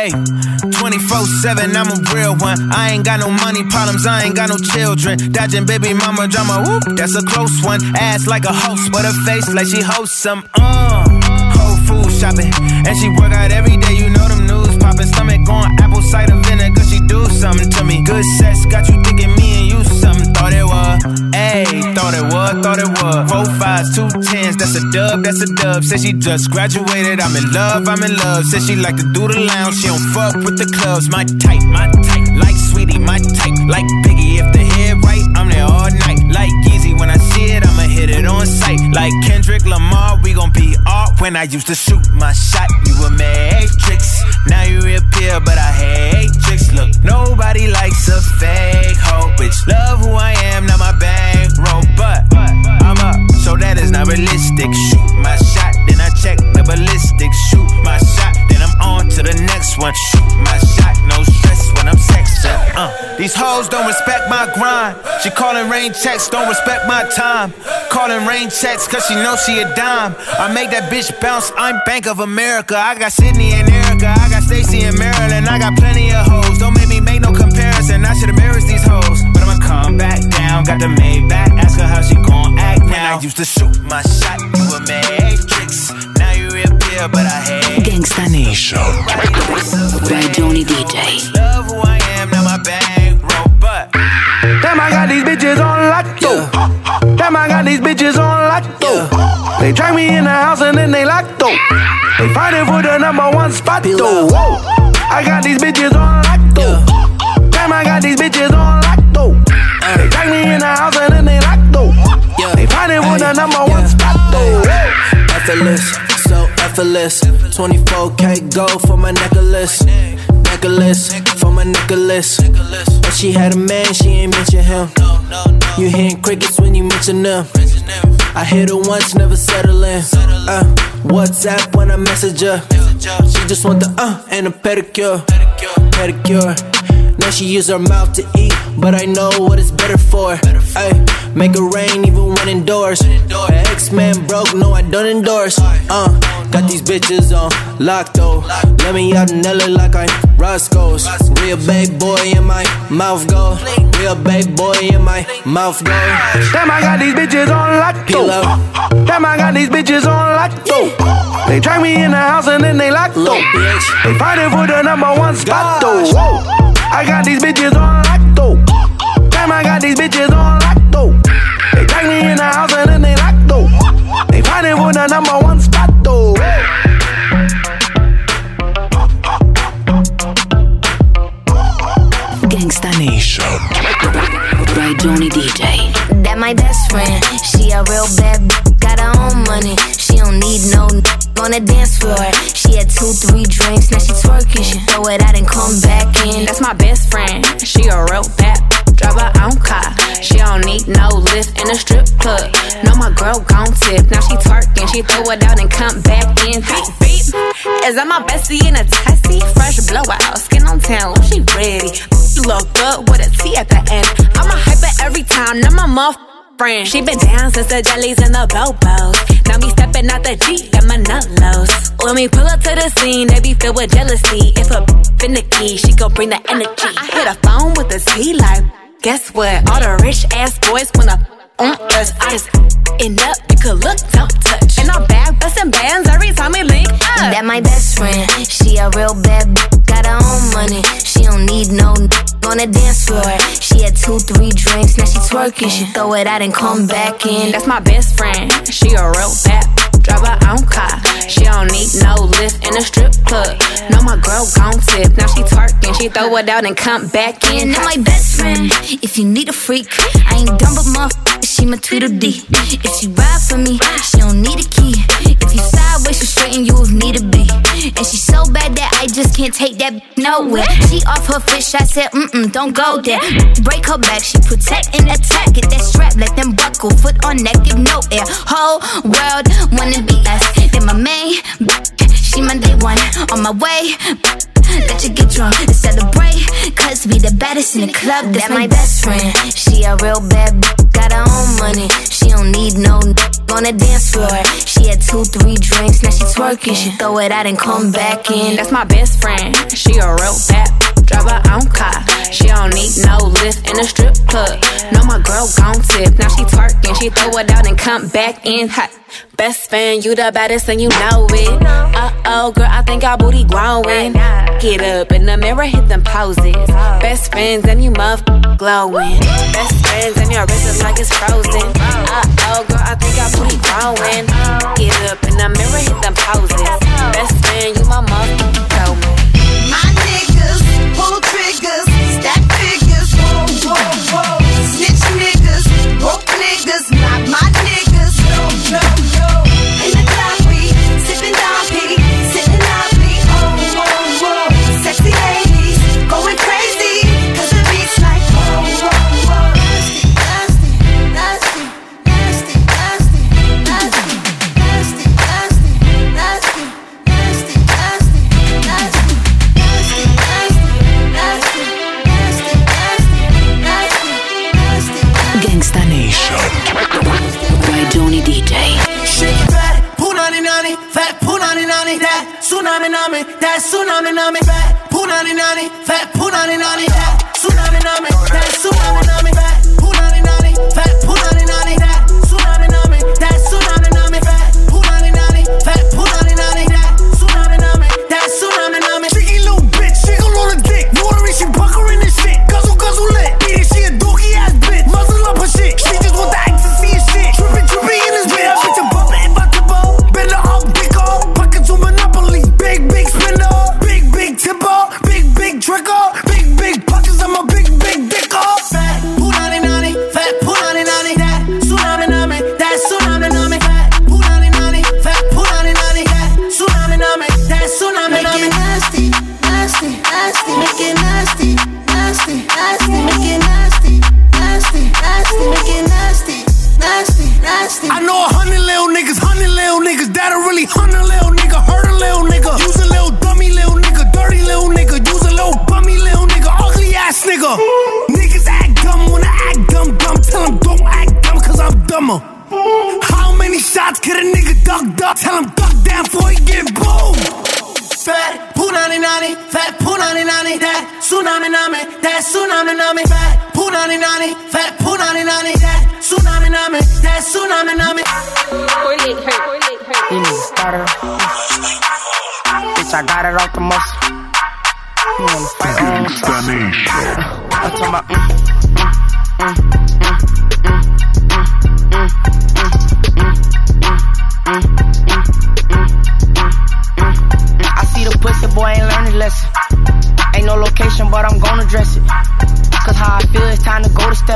Ayy, 24 7, I'm a real one. I ain't got no money problems, I ain't got no children. Dodging baby mama drama, whoop, that's a close one. Ass like a host, but her face like she hosts some, uh. Shopping, and she work out every day, you know them news popping. Stomach on apple cider vinegar, she do something to me. Good sex got you thinking me and you something, thought it was. Ayy, thought it was, thought it was. Four fives, two tens, that's a dub, that's a dub. Said she just graduated, I'm in love, I'm in love. Said she like to do the lounge, she don't fuck with the clubs. My type, my type, like sweetie, my type, like Biggie. If the head right, I'm there all night. Like Easy, when I it, on sight. Like Kendrick Lamar, we gon' be art. When I used to shoot my shot, you were matrix. Now you reappear, but I hate tricks. Look, nobody likes a fake hoe, bitch. Love who I am, not my bankroll, but I'm up, so that is not realistic. Shoot my shot, then I check the ballistics. Shoot my shot, then I'm on to the next one. Shoot my shot, no stress when I'm sexing. Uh, these hoes don't my grind. She calling rain checks, don't respect my time. Calling rain checks, cause she knows she a dime. I make that bitch bounce, I'm Bank of America. I got Sydney and Erica, I got Stacy and Maryland. I got plenty of hoes, don't make me make no comparison. I should embarrass these hoes, but I'ma come back down. Got the Maybach, ask her how she gon' act now. I used to shoot my shot, you a matrix. Now you reappear, but I hate. Gangsta Nation by Johnny DJ. Got these bitches on lockdown. They drag me in the house and then they locked up. They fighting for the number one spot though. I got these bitches on lockdown. Damn, I got these bitches on lockdown. They drag me in the house and then they locked up. They fighting for the number one spot though. Effortless, so effortless. 24k gold for my necklace, necklace for my necklace. But she had a man, she ain't mention him. You hearing crickets when you mention them. I hit her once, never settle in. Uh, WhatsApp when I message her. She just want the uh and a pedicure, pedicure. Now she use her mouth to eat, but I know what it's better for. Ay, make it rain even when indoors. Her ex-man broke, no I don't endorse. Uh, got these bitches on lock though. Let me out LA like I'm Roscoe's. Real big boy in my mouth go. Real big boy in my mouth go. Damn, I got these bitches on lock up, Damn, I got these bitches on lockdown. They drag me in the house and then they lock bitch. They fighting for the number one spot though. I got these bitches on lockdown. Damn, I got these bitches on lockdown. They drag me in the house and then they locked up. They fighting for the number one spot though. Gangsta Nation by Johnny DJ. That my best friend. She a real bad b- got her own money. She don't need no n- on the dance floor. She had two, three drinks, now she twerking. She throw it out and come back in. That's my best friend. She a real bad. Drive her own car. She don't need no lift in a strip club. No, my girl gon' tip. Now she twerking. She throw it out and come back in. Beep, beep. Is that my bestie in a testy? Fresh blowout. Skin on town. She ready. You look good with a T at the end. I'm a hyper every time. Now my muff. Friend. She been down since the jellies and the bobos. Now me stepping out the Jeep, got my nut lows. When we pull up to the scene, they be filled with jealousy. If a finicky, she gon' bring the energy. I hit a phone with a T like, guess what? All the rich ass boys wanna on us. I just end up, you could look, don't touch. And our back bustin' bands every time we link up. That my best friend. She a real bad b- got her own money. She don't need no n- on the dance floor. She had two, three drinks, now she twerking. She throw it out and come back in. That's my best friend. She a real bad. Drive her own car. She don't need no lift in a strip club. No, my girl gon' tip. Now she twerking. She throw it out and come back in. And my best friend, if you need a freak, I ain't dumb but my she my Tweedledee. If she ride for me, she don't need a key. You side with facial you if need to be. And she's so bad that I just can't take that nowhere. She off her fish, I said, mm mm, don't go there. Break her back, she protect and attack. Get that strap, let them buckle. Foot on neck, give no air. Whole world wanna be us. Then my main, she my day one. On my way, let you get drunk and celebrate. Cause we the baddest in the club. That's my best friend. She a real bad bitch, got her own money. She don't need no on the dance floor. She had two, three drinks, now she twerking. She throw it out and come back in. That's my best friend. She a real bad drive her own car. She don't need no lift in a strip club. No, my girl gon' tip. Now she twerking, she throw it out and come back in hot. Best fan, you the baddest and you know it. Uh oh, girl, I think our booty growing. Get up in the mirror, hit them poses. Best friends and you muff glowing. Best friends and your wrist is like it's frozen. Uh oh, girl, I think our booty growing. Get up in the mirror, hit them poses. Best friend, you my muff tsunami nami, that tsunami nami, punani nani, fat punani nani, that tsunami nami, that tsunami nami, fat punani nani, fat fat punani nani, that tsunami nami, that tsunami nami, fat punani nani, fat punani nani, that tsunami nami, that tsunami nami. You niggas started. Bitch, I got it off the muscle. You wanna fight I'm talking about. mm, mm, mm, mm,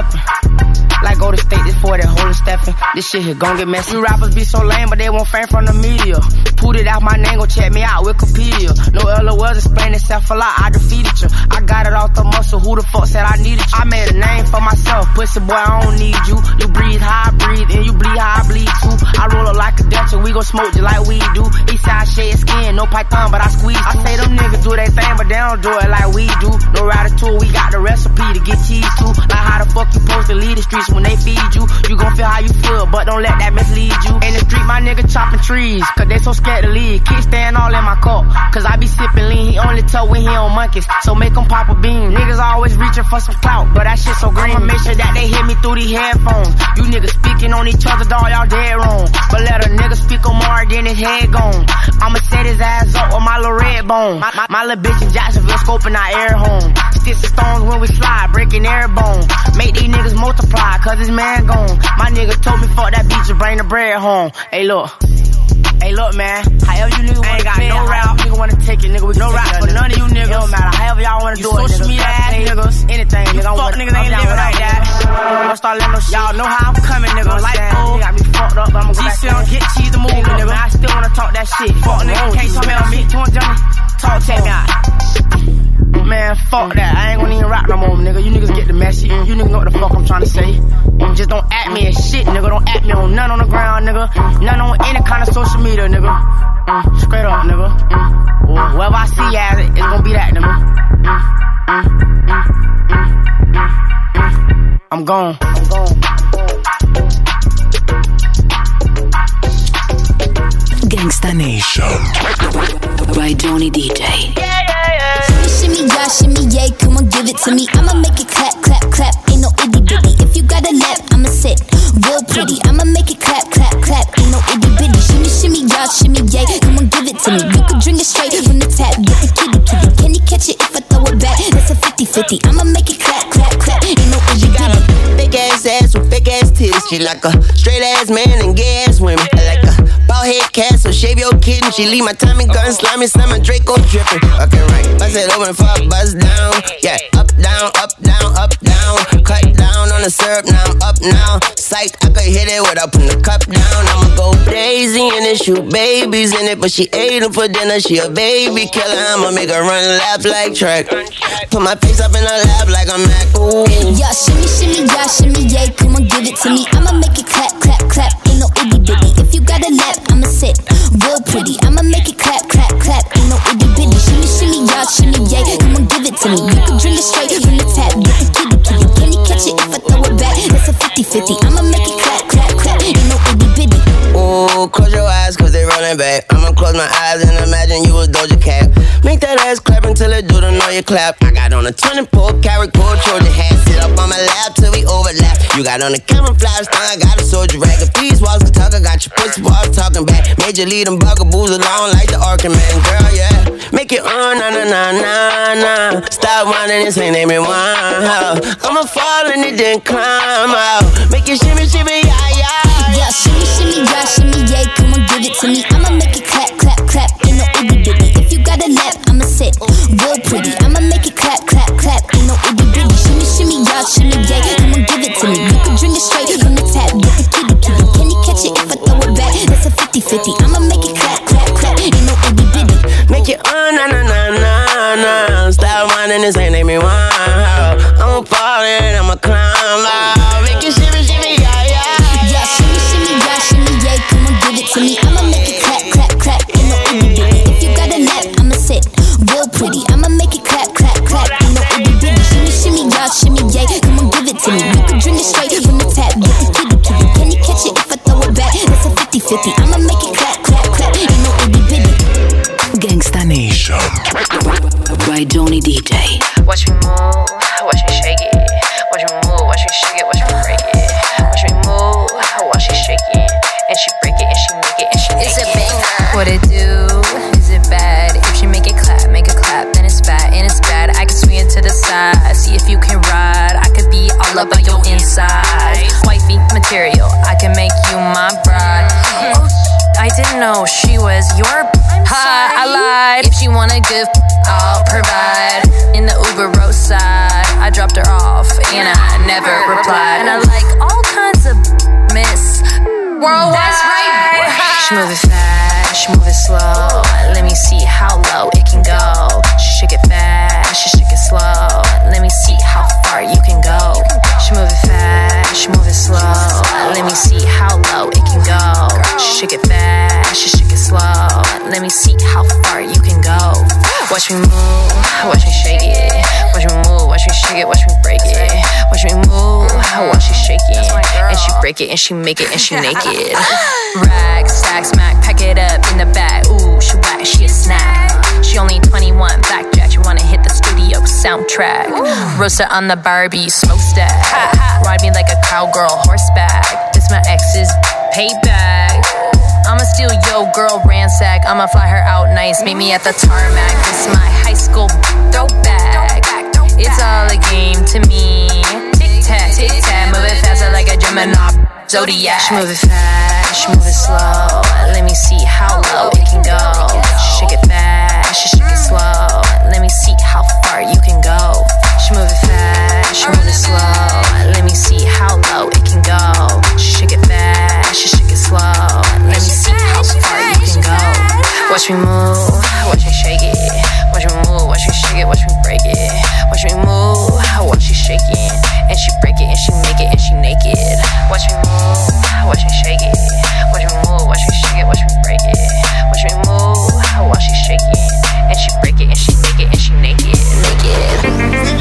to. Like go to state this for that holy steppin'. This shit here gon' get messy. You rappers be so lame, but they won't fame from the media. Put it out my name, go check me out, Wikipedia. No LOLs explain I defeated you. I got it off the muscle, who the fuck said I needed you? I made a name for myself, pussy boy, I don't need you. You breathe how I breathe, and you bleed how I bleed too. I roll up like a Delta, we gon' smoke just like we do. Eastside shade skin, no python, but I squeeze. I say them niggas do their thing, but they don't do it like we do. No ratatouille, we got the recipe to get cheese too. Like how the fuck you supposed to lead the streets when they feed you? You gon' feel how you feel, but don't let that mislead you. In the street, my nigga chopping trees, cause they so scared to leave. Kids stand all in my cup, cause I be sipping lean. He only tell when he on monkeys, so make him pop a bean. Niggas always reaching for some clout, but that shit so green. I'ma make sure that they hear me through these headphones. You niggas speaking on each other, dog, y'all dead wrong. But let a nigga speak on more than his head gone. I'ma set his ass up with my little red bone. My, my, my little bitch in Jacksonville scoping our air home. Sticks and stones when we slide, breaking air bone. Make these niggas multiply, cause his man gone. My nigga told me fuck that beach and bring the bread home. Hey look. Hey, look, man. However you niggas wanna got no rap. Nigga wanna take it, nigga. We no rap for none of you niggas. It don't matter. However y'all wanna do it, nigga. Social media ass niggas. Anything, nigga. Fuck niggas ain't living like that. I'ma start letting y'all know how I'm coming, nigga. Like, oh, got me fucked up, but I'ma go back. She don't get cheese to move, nigga. I still wanna talk that shit. Fuck nigga, can't me on me. You? Talk to me. Man, fuck that. I ain't gonna even rap no more, nigga. You niggas get the message. You niggas know what the fuck I'm trying to say. Just don't act me as shit, nigga. Don't act me on none on the ground, nigga. None on any kind of social media, nigga. Mm, straight up, nigga. Mm. Well, whoever I see as it, it's gonna be that, nigga. Mm, mm, mm, mm, mm, mm. I'm gone. I'm gone. Gangsta Nation by Johnny DJ. Shimmy, yeah, shimmy, yay, come on, give it to me. I'ma make it clap, clap, clap. Ain't no itty bitty. If you got a lap, I'ma sit real pretty. I'ma make it clap, clap, clap. Ain't no itty bitty. Shimmy, shimmy, yeah, shimmy, yay, come on, give it to me. You can drink it straight from the tap, get the kitty, kitty. Can you catch it if I throw it back? That's a 50 50. I'ma make it clap, clap, clap. Ain't no itty bitty. Big ass ass with big ass titties. She like a straight ass man and gay ass women. Shave your kitten. She leave my Tommy gun slimy, summer Draco dripping. Okay, right. Bust it open a buzz down. Yeah, up, down, up, down, up, down. Cut down on the syrup, now I'm up now. Psych, I could hit it without putting the cup down. I'ma go crazy in it, shoot babies in it. But she ate them for dinner, she a baby killer. I'ma make her run laps like track. Put my face up in her lap like I'm Mac. Ooh. Yeah, shimmy, shimmy, yeah, shimmy, yay, come on, give it to me. I'ma make it clap, clap, clap. Ain't no itty bitty. You got a lap, I'ma sit real pretty. I'ma make it clap, clap, clap. Ain't no itty bitty. Shimmy, shimmy, yeah, shimmy, yay, come on, give it to me. You can drink it straight from the tap, get the kitty, kitty. Can you catch it if I throw it back? That's a 50 50. I'ma make it clap, clap, clap. Ain't no itty bitty. Eyes cause running back. I'ma close my eyes and imagine you was Doja Cat. Make that ass clap until it do the know you clap. I got on a 24 karat gold Trojan hat. Sit up on my lap till we overlap. You got on a camouflage thong, I got a soldier rag. If these walls could talk, I got your pussy walls talking back. Major lead them bugaboos along like the Arkham man. Girl, yeah. Make it on, na na na na na. Stop whining, this ain't name it one. I'ma fall and it then climb out. Make it shimmy, shimmy, yeah, yeah. Yeah, shimmy, yeah, shimmy, yay, come on, give it to me. I'ma make it clap, clap, clap. Ain't no itty bitty. If you got a lap, I'ma sit real pretty. I'ma make it clap, clap, clap. Ain't no itty bitty. Shimmy, shimmy, yeah, shimmy, yay, come on, give it to me. You can drink it straight from the tap, get the kitty, kitty. Can you catch it if I throw it back? That's a 50 50. I'ma make it clap, clap, clap. Ain't no itty bitty. Make it on, na na na na na. Stop whining, this ain't name me one. That's a 50 50. I'ma make it clap, clap, clap. Ain't no itty bitty. Gangsta Nation by Johnny DJ. Watch me move, watch me shake it. Watch me move, watch me shake it, watch me break it. Watch me move, watch she shake it. And she break it, and she make it, and she It's a banger. What it do? Is it bad? If she make it clap, make it clap, then it's bad, and it's bad. I can swing it to the side, see if you can ride. I could be all up on your inside. Wifey material, I can make know she was your. Ha, I lied. If she want a gift, I'll provide. In the Uber roadside, I dropped her off and I never replied. And I like all kinds of miss worldwide. That's right. She move it fast, she move it slow. Let me see how low it can go. She shake it fast, she shake it slow. Let me see how far you can go. She move Watch me move, watch me shake it. Watch me move, watch me shake it, watch me break it. Watch me move, watch she shake it. And she break it, and she make it, and she naked. Rag, stack, smack, pack it up in the bag. Ooh, she whack, she a snack. She only 21, blackjack. She wanna hit the studio soundtrack. Roasted on the Barbie smokestack. Ride me like a cowgirl horseback. This my ex's payback. I'ma steal yo girl ransack. I'ma fly her out nice. Meet me at the tarmac. It's my high school throwback. It's all a game to me. zodiac. She move it fast, she mm. move it slow. Let me see how low it can go. She shake it fast, she shake it slow. Let me see how far you can go. She move it fast, she move it slow. Let me see how low it can go. She shake it fast, she shake it slow. Let me see how far you can go. Watch me move, watch me shake it. Watch me move, watch me shake it, watch me break it. Watch me move, watch she shake it. And she break it, and she make it, and she naked. Watch me move, watch me shake it. Watch me move, watch me shake it, watch me break it. Watch me move, watch she shake it. And she break it, and she make it, and she naked. Naked.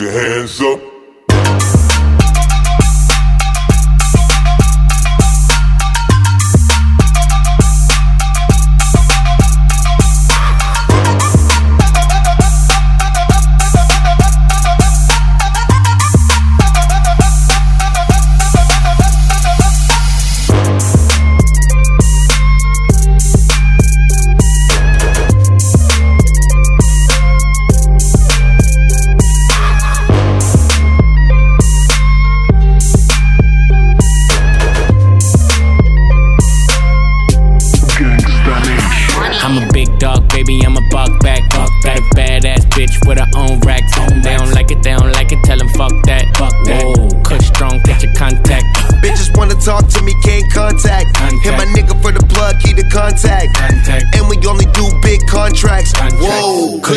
Your hands up.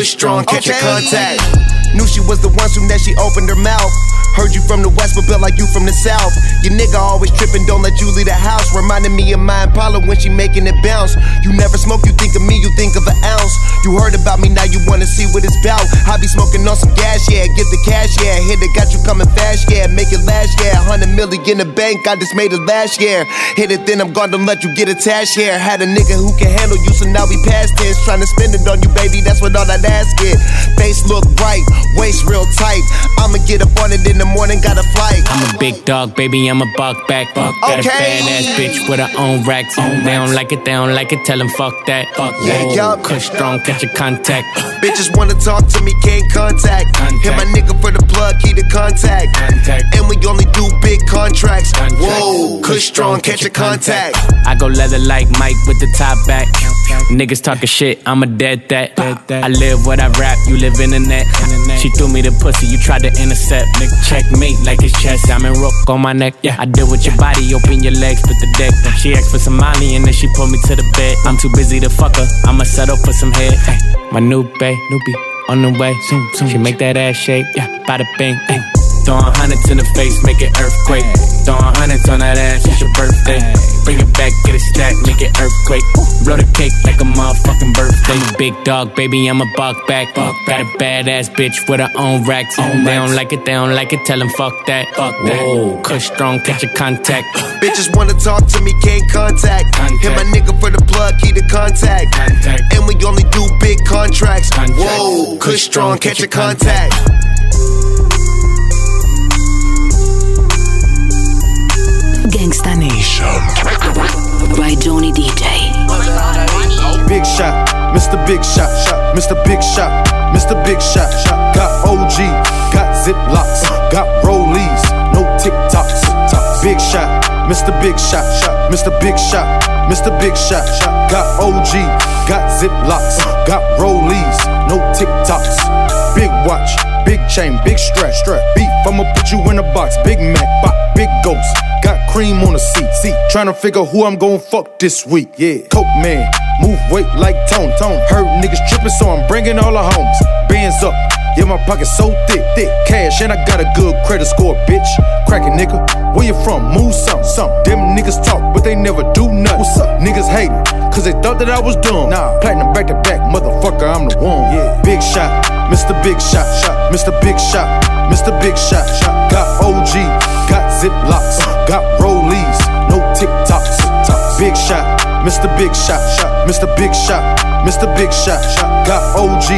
Strong, catch your contact. Knew she was the one soon that she opened her mouth. Heard you from the west, but built like you from the south. Your nigga always tripping, don't let you leave the house. Reminding me of my Impala when she making it bounce. You never smoke, you think of me, you think of an ounce. You heard about me, now you wanna see what it's about. I be smoking on some gas, yeah, get the cash, yeah. Hit it, got you coming fast, yeah. Make it last, yeah. 100 million in the bank, I just made it last year. Hit it, then I'm gone, don't let you get attached here. Had a nigga who can handle you, so now we past tense. Trying to spend it on you, baby, that's what all that ass get. Face look right, waist real tight. I'ma get up on it in the morning, got a flight. I'm a big dog, baby, I'm a buck back. Buck Got a badass bitch with her own racks. they don't like it, they don't like it, tell them fuck that. Fuck Yeah, that. yup. Kush strong, catch your contact. Bitches wanna talk to me, can't contact. Hit my nigga for the plug, key to contact. contact. And we only do big contracts. Whoa, kush strong, catch your contact. I go leather like Mike with the top back. Niggas talking shit, I'm a dead that. I live what I rap, you live in the net. She threw me the pussy, you tried to intercept. Nigga, checkmate like it's chess. I'm in rook on my neck. Yeah, I deal with your body, open your legs, put the deck. She asked for some money and then she pulled me to the bed. I'm too busy to fuck her, I'ma settle for some head. Ay, my new bae, newbie, on the way. Zoom, zoom. She make that ass shake, yeah, bada bing. Ay. Throwing hundreds in the face, make it earthquake. Throwing hundreds on that ass, it's your birthday. Bring it back, get it stacked, make it earthquake. Blow the cake like a motherfucking birthday. Big dog, baby, I'm a buck back. Buck Got a badass bitch with her own racks. they don't like it, they don't like it, tell them fuck that. Fuck that. Whoa, kush strong, catch a contact. Bitches wanna talk to me, can't contact. Hit my nigga for the plug, key to contact. And we only do big contracts. Whoa, kush strong, catch your contact. Gangsta Nation by Johnny DJ. Big shot, Mr. Big Shot, shot, Mr. Big Shot, Mr. Big Shot, shot. Got OG, got Ziplocs, got Rollies, no TikToks. Big shot, Mr. Big Shot, shot, Mr. Big Shot, Mr. Big Shot, shot. Got OG, got Ziplocs, got Rollies, no TikToks. Big watch, big chain, big strap, strap. Beef, I'ma put you in a box. Big Mac, bop, big ghost. Got cream on the seat, seat. Tryna figure who I'm gon' fuck this week. Yeah, Coke man, move weight like Tone, Tone. Heard niggas tripping, so I'm bringing all the homes. Bands up, yeah, my pocket's so thick, thick. Cash, and I got a good credit score, bitch. Crackin' nigga, where you from? Move something, something. Them niggas talk, but they never do nothing. What's up? Niggas hatin', cause they thought that I was dumb. Nah, platinum back to back, motherfucker, I'm the one. Yeah, big shot, Mr. Big Shot, shot, Mr. Big Shot, Mr. Big Shot, shot. Got OG, got Ziplocs, uh. got Rollies, no TikToks. Big shot, Mr. Big Shot, shot, Mr. Big Shot, Mr. Big Shot, shot. Got OG,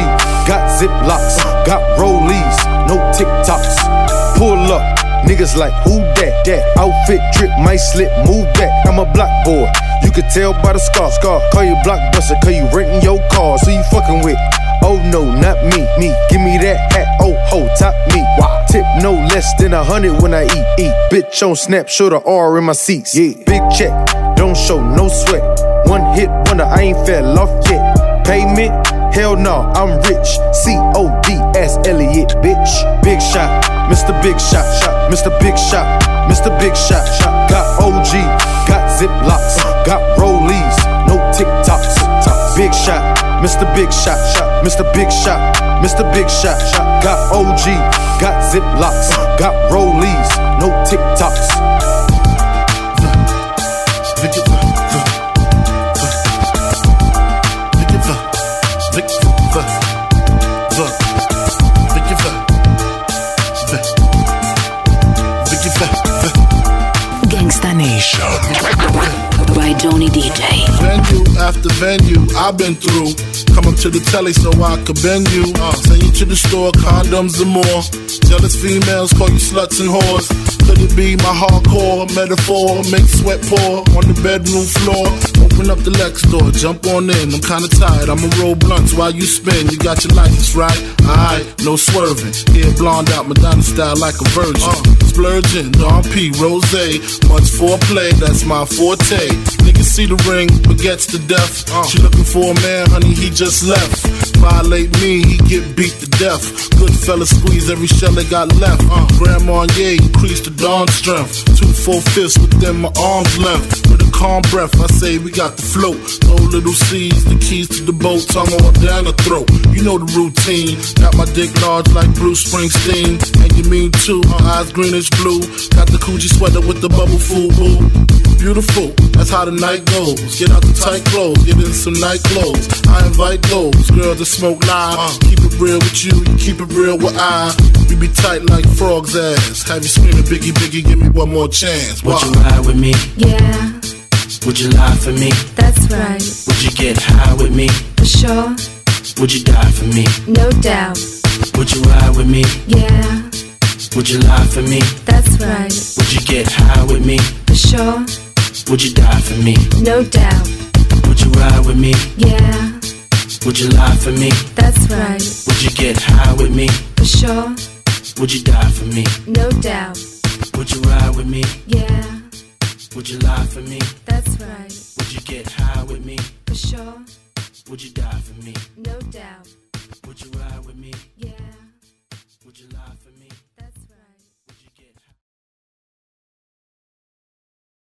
got Ziplocs, got Rollies, no TikToks. Pull up. Niggas like, who that? That outfit drip might slip, move back. I'm a block boy. You could tell by the scar. Scar. Call you blockbuster, cause you renting your car. So you fucking with. Oh no, not me. Me. Give me that hat. Oh ho, top me. Wow. Tip no less than a hundred when I eat. Eat. Bitch on snap, show the R in my seats. Yeah. Big check. Show no sweat. One hit wonder, I ain't fell off yet. Payment Hell no, I'm rich. C O D S Elliot, bitch. Big shot, Mr. Big Shot, shot, Mr. Big Shot, Mr. Big Shot, shot. Got OG, got Ziplocs, got Rollies, no TikToks. Big shot, Mr. Big Shot, shot, Mr. Big Shot, Mr. Big Shot, shot. Got OG, got Ziplocs, got Rollies, no TikToks. Venue, I've been through. Come up to the telly so I could bend you. Uh, send you to the store, condoms and more. Jealous females call you sluts and whores. Could it be my hardcore metaphor? Make sweat pour on the bedroom floor. Open up the Lex door, jump on in. I'm kinda tired, I'ma roll blunts while you spin. You got your license right? Alright, no swerving. Hair blonde out, Madonna style like a virgin. Uh, splurging, Dom P, Rose. Much foreplay, that's my forte. Niggas see the ring, but gets to death. She looking for a man, honey, he just left. Violate me, he get beat to death. Good fella squeeze every shell they got left. Uh, Grandma, yeah, increase the dawn strength. Two full fists within my arm's length. With a calm breath, I say we got the float. No little seeds, the keys to the boat, tongue all down the throat. You know the routine. Got my dick large like Bruce Springsteen. And you mean too, my eyes greenish blue. Got the Coogi sweater with the bubble fool boo. Beautiful, that's how the night goes. Get out the tight clothes, get in some night clothes. I invite those girls that smoke live. Uh. Keep it real with you, you keep it real with I. We be tight like frog's ass. Have you screaming, Biggie, Biggie, give me one more chance. Would you Why? ride with me? Yeah, Would you lie for me? that's right. Would you get high with me? For sure, Would you die for me? no doubt. Would you ride with me? Yeah, Would you lie for me? that's right. Would you get high with me? For sure, Would you die for me? no doubt. Would you ride with me? Yeah, Would you lie for me? that's right. Would you get high with me? For sure, Would you die for me? no doubt. Would you ride with me? Yeah, Would you lie for me? that's right. Would you get high with me? For sure, Would you die for me? no doubt. Would you ride with me? Yeah.